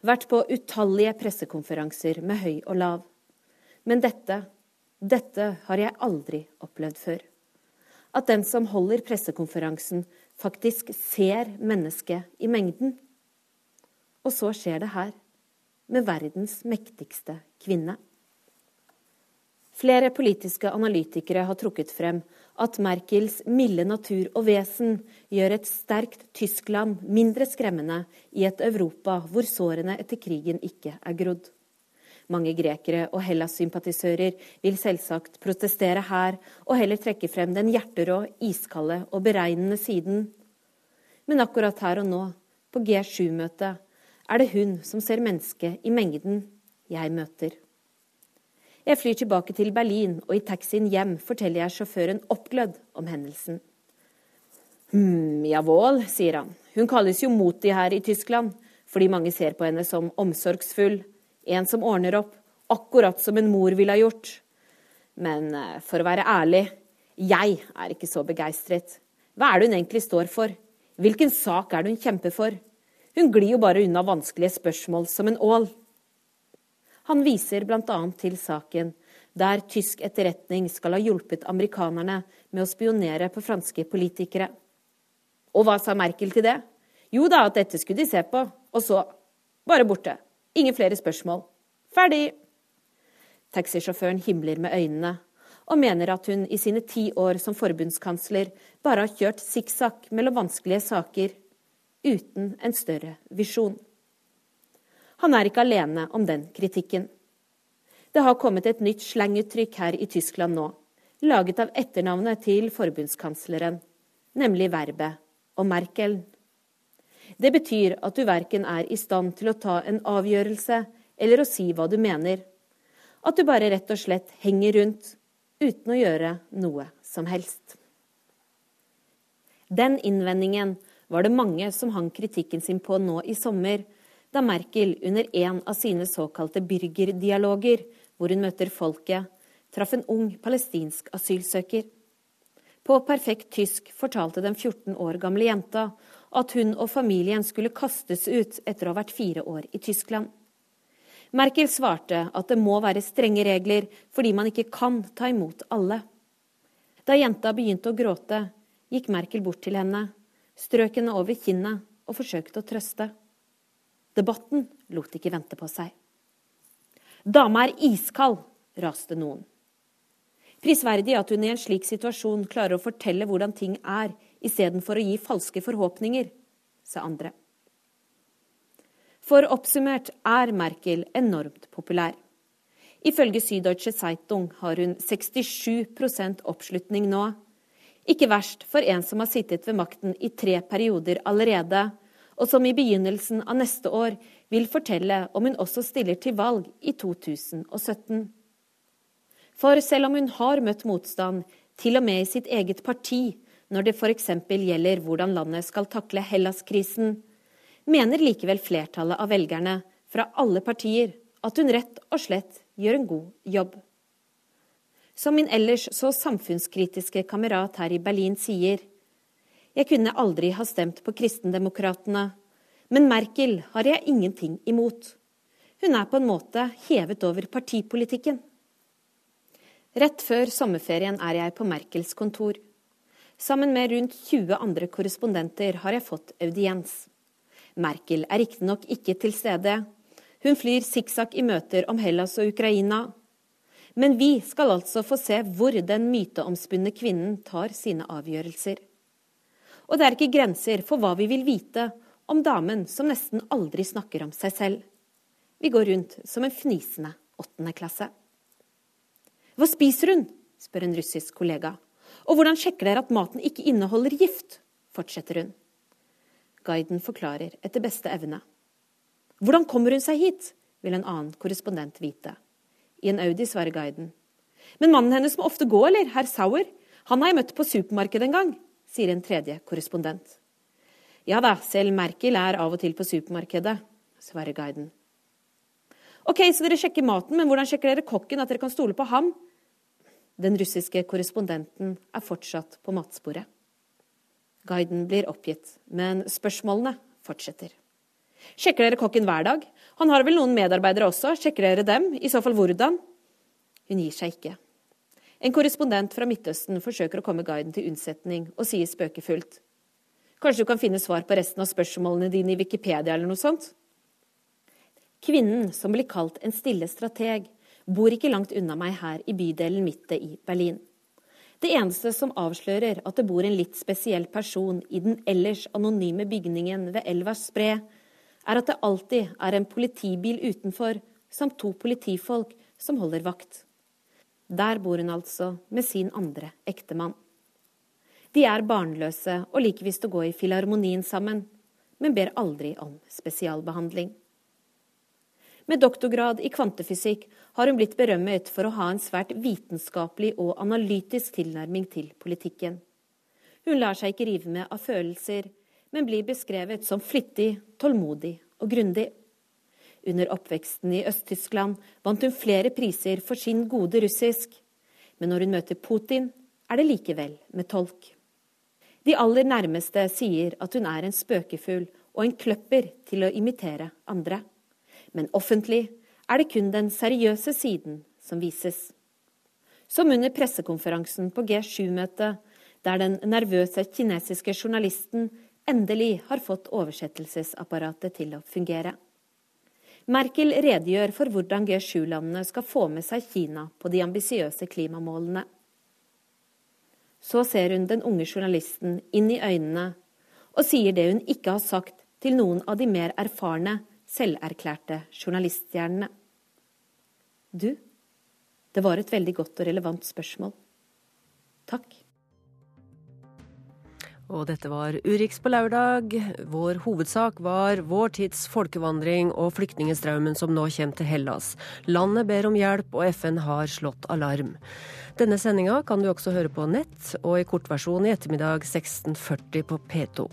Vært på utallige pressekonferanser med høy og lav. Men dette, dette har jeg aldri opplevd før. At den som holder pressekonferansen, faktisk ser mennesket i mengden. Og så skjer det her, med verdens mektigste kvinne. Flere politiske analytikere har trukket frem at Merkels milde natur og vesen gjør et sterkt Tyskland mindre skremmende i et Europa hvor sårene etter krigen ikke er grodd. Mange grekere og Hellas-sympatisører vil selvsagt protestere her, og heller trekke frem den hjerterå, iskalde og beregnende siden. Men akkurat her og nå, på G7-møtet, er det hun som ser mennesket i mengden, jeg møter. Jeg flyr tilbake til Berlin, og i taxien hjem forteller jeg sjåføren oppglødd om hendelsen. Hm, jawohl, sier han. Hun kalles jo Moti her i Tyskland, fordi mange ser på henne som omsorgsfull, en som ordner opp, akkurat som en mor ville ha gjort. Men eh, for å være ærlig, jeg er ikke så begeistret. Hva er det hun egentlig står for? Hvilken sak er det hun kjemper for? Hun glir jo bare unna vanskelige spørsmål som en ål. Han viser bl.a. til saken der tysk etterretning skal ha hjulpet amerikanerne med å spionere på franske politikere. Og hva sa Merkel til det? Jo da, at dette skulle de se på. Og så bare borte. Ingen flere spørsmål. Ferdig. Taxisjåføren himler med øynene og mener at hun i sine ti år som forbundskansler bare har kjørt sikksakk mellom vanskelige saker uten en større visjon. Han er ikke alene om den kritikken. Det har kommet et nytt slanguttrykk her i Tyskland nå, laget av etternavnet til forbundskansleren, nemlig verbet og Merkel. Det betyr at du verken er i stand til å ta en avgjørelse eller å si hva du mener. At du bare rett og slett henger rundt uten å gjøre noe som helst. Den innvendingen var det mange som hang kritikken sin på nå i sommer, da Merkel under en av sine såkalte byrgerdialoger, hvor hun møter folket, traff en ung palestinsk asylsøker. På perfekt tysk fortalte den 14 år gamle jenta at hun og familien skulle kastes ut etter å ha vært fire år i Tyskland. Merkel svarte at det må være strenge regler fordi man ikke kan ta imot alle. Da jenta begynte å gråte, gikk Merkel bort til henne, strøk henne over kinnet og forsøkte å trøste. Debatten lot ikke vente på seg. Dama er iskald, raste noen. Prisverdig at hun i en slik situasjon klarer å fortelle hvordan ting er, istedenfor å gi falske forhåpninger, sa andre. For oppsummert er Merkel enormt populær. Ifølge Syddeutsche Zeitung har hun 67% oppslutning nå. Ikke verst for en som har sittet ved makten i tre perioder allerede, og som i begynnelsen av neste år vil fortelle om hun også stiller til valg i 2017. For selv om hun har møtt motstand, til og med i sitt eget parti, når det f.eks. gjelder hvordan landet skal takle Hellas-krisen, mener likevel flertallet av velgerne fra alle partier at hun rett og slett gjør en god jobb. Som min ellers så samfunnskritiske kamerat her i Berlin sier, jeg kunne aldri ha stemt på Kristendemokratene, men Merkel har jeg ingenting imot. Hun er på en måte hevet over partipolitikken. Rett før sommerferien er jeg på Merkels kontor. Sammen med rundt 20 andre korrespondenter har jeg fått audiens. Merkel er riktignok ikke til stede. Hun flyr sikksakk i møter om Hellas og Ukraina. Men vi skal altså få se hvor den myteomspunne kvinnen tar sine avgjørelser. Og det er ikke grenser for hva vi vil vite om damen som nesten aldri snakker om seg selv. Vi går rundt som en fnisende åttende klasse. Hva spiser hun? spør en russisk kollega. Og hvordan sjekker dere at maten ikke inneholder gift? fortsetter hun. Guiden forklarer etter beste evne. Hvordan kommer hun seg hit? vil en annen korrespondent vite. I en Audi svarer guiden. Men mannen hennes må ofte gå, eller, herr Sauer? Han har jeg møtt på supermarkedet en gang, sier en tredje korrespondent. Ja da, selv Merkel er av og til på supermarkedet, svarer guiden. Ok, så dere sjekker maten, men hvordan sjekker dere kokken, at dere kan stole på ham? Den russiske korrespondenten er fortsatt på matsporet. Guiden blir oppgitt, men spørsmålene fortsetter. Sjekker dere kokken hver dag? Han har vel noen medarbeidere også, sjekker dere dem? I så fall hvordan? Hun gir seg ikke. En korrespondent fra Midtøsten forsøker å komme guiden til unnsetning og sier spøkefullt. Kanskje du kan finne svar på resten av spørsmålene dine i Wikipedia eller noe sånt? Kvinnen som blir kalt en stille strateg, bor ikke langt unna meg her i bydelen Mitte i Berlin. Det eneste som avslører at det bor en litt spesiell person i den ellers anonyme bygningen ved elvas spre, er at det alltid er en politibil utenfor, samt to politifolk som holder vakt. Der bor hun altså med sin andre ektemann. De er barnløse og liker visst å gå i filharmonien sammen, men ber aldri om spesialbehandling. Med doktorgrad i kvantefysikk har hun blitt berømmet for å ha en svært vitenskapelig og analytisk tilnærming til politikken. Hun lar seg ikke rive med av følelser, men blir beskrevet som flittig, tålmodig og grundig. Under oppveksten i Øst-Tyskland vant hun flere priser for sin gode russisk, men når hun møter Putin, er det likevel med tolk. De aller nærmeste sier at hun er en spøkefugl og en kløpper til å imitere andre men offentlig er det kun den seriøse siden som vises. Som under pressekonferansen på G7-møtet, der den nervøse kinesiske journalisten endelig har fått oversettelsesapparatet til å fungere. Merkel redegjør for hvordan G7-landene skal få med seg Kina på de ambisiøse klimamålene. Så ser hun den unge journalisten inn i øynene og sier det hun ikke har sagt til noen av de mer erfarne, selverklærte journaliststjernene. Du, det var et veldig godt og relevant spørsmål. Takk. Og dette var Urix på lørdag. Vår hovedsak var vår tids folkevandring og flyktningstraumen som nå kommer til Hellas. Landet ber om hjelp, og FN har slått alarm. Denne sendinga kan du også høre på nett og i kortversjon i ettermiddag 16.40 på P2.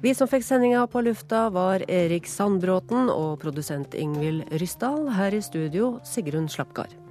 Vi som fikk sendinga på lufta, var Erik Sandbråten og produsent Ingvild Ryssdal. Her i studio Sigrun Slapgard.